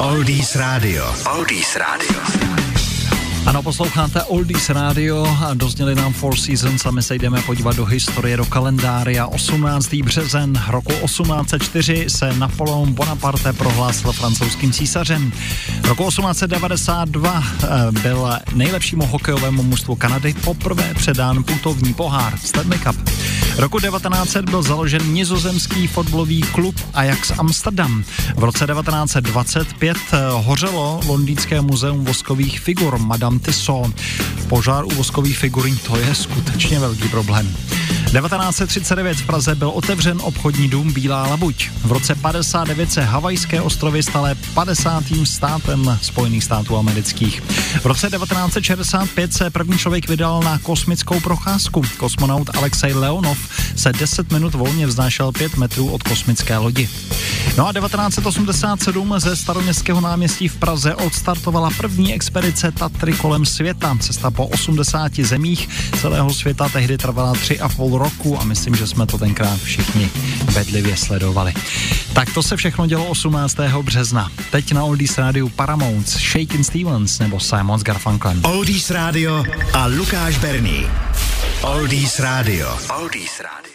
Oldies Radio. Oldies Radio. Ano, posloucháte Oldies Radio a dozněli nám Four Seasons a my se jdeme podívat do historie, do kalendária. 18. březen roku 1804 se Napoleon Bonaparte prohlásil francouzským císařem. Roku 1892 eh, byl nejlepšímu hokejovému mužstvu Kanady poprvé předán putovní pohár Stanley Cup. Roku 1900 byl založen nizozemský fotbalový klub Ajax Amsterdam. V roce 1925 eh, hořelo londýnské muzeum voskových figur Madame Tissot. Požár u voskových figurín to je skutečně velký problém. 1939 v Praze byl otevřen obchodní dům Bílá labuť. V roce 59 se Havajské ostrovy staly 50. státem Spojených států amerických. V roce 1965 se první člověk vydal na kosmickou procházku. Kosmonaut Alexej Leonov se 10 minut volně vznášel 5 metrů od kosmické lodi. No a 1987 ze staroměstského náměstí v Praze odstartovala první expedice Tatry kolem světa. Cesta po 80 zemích celého světa tehdy trvala 3,5 roku a myslím, že jsme to tenkrát všichni bedlivě sledovali. Tak to se všechno dělo 18. března. Teď na Oldies rádiu Paramount, Shakin' Stevens nebo Simon s Garfunklem. Oldies Radio a Lukáš Berný. Oldies Radio. Oldies Radio.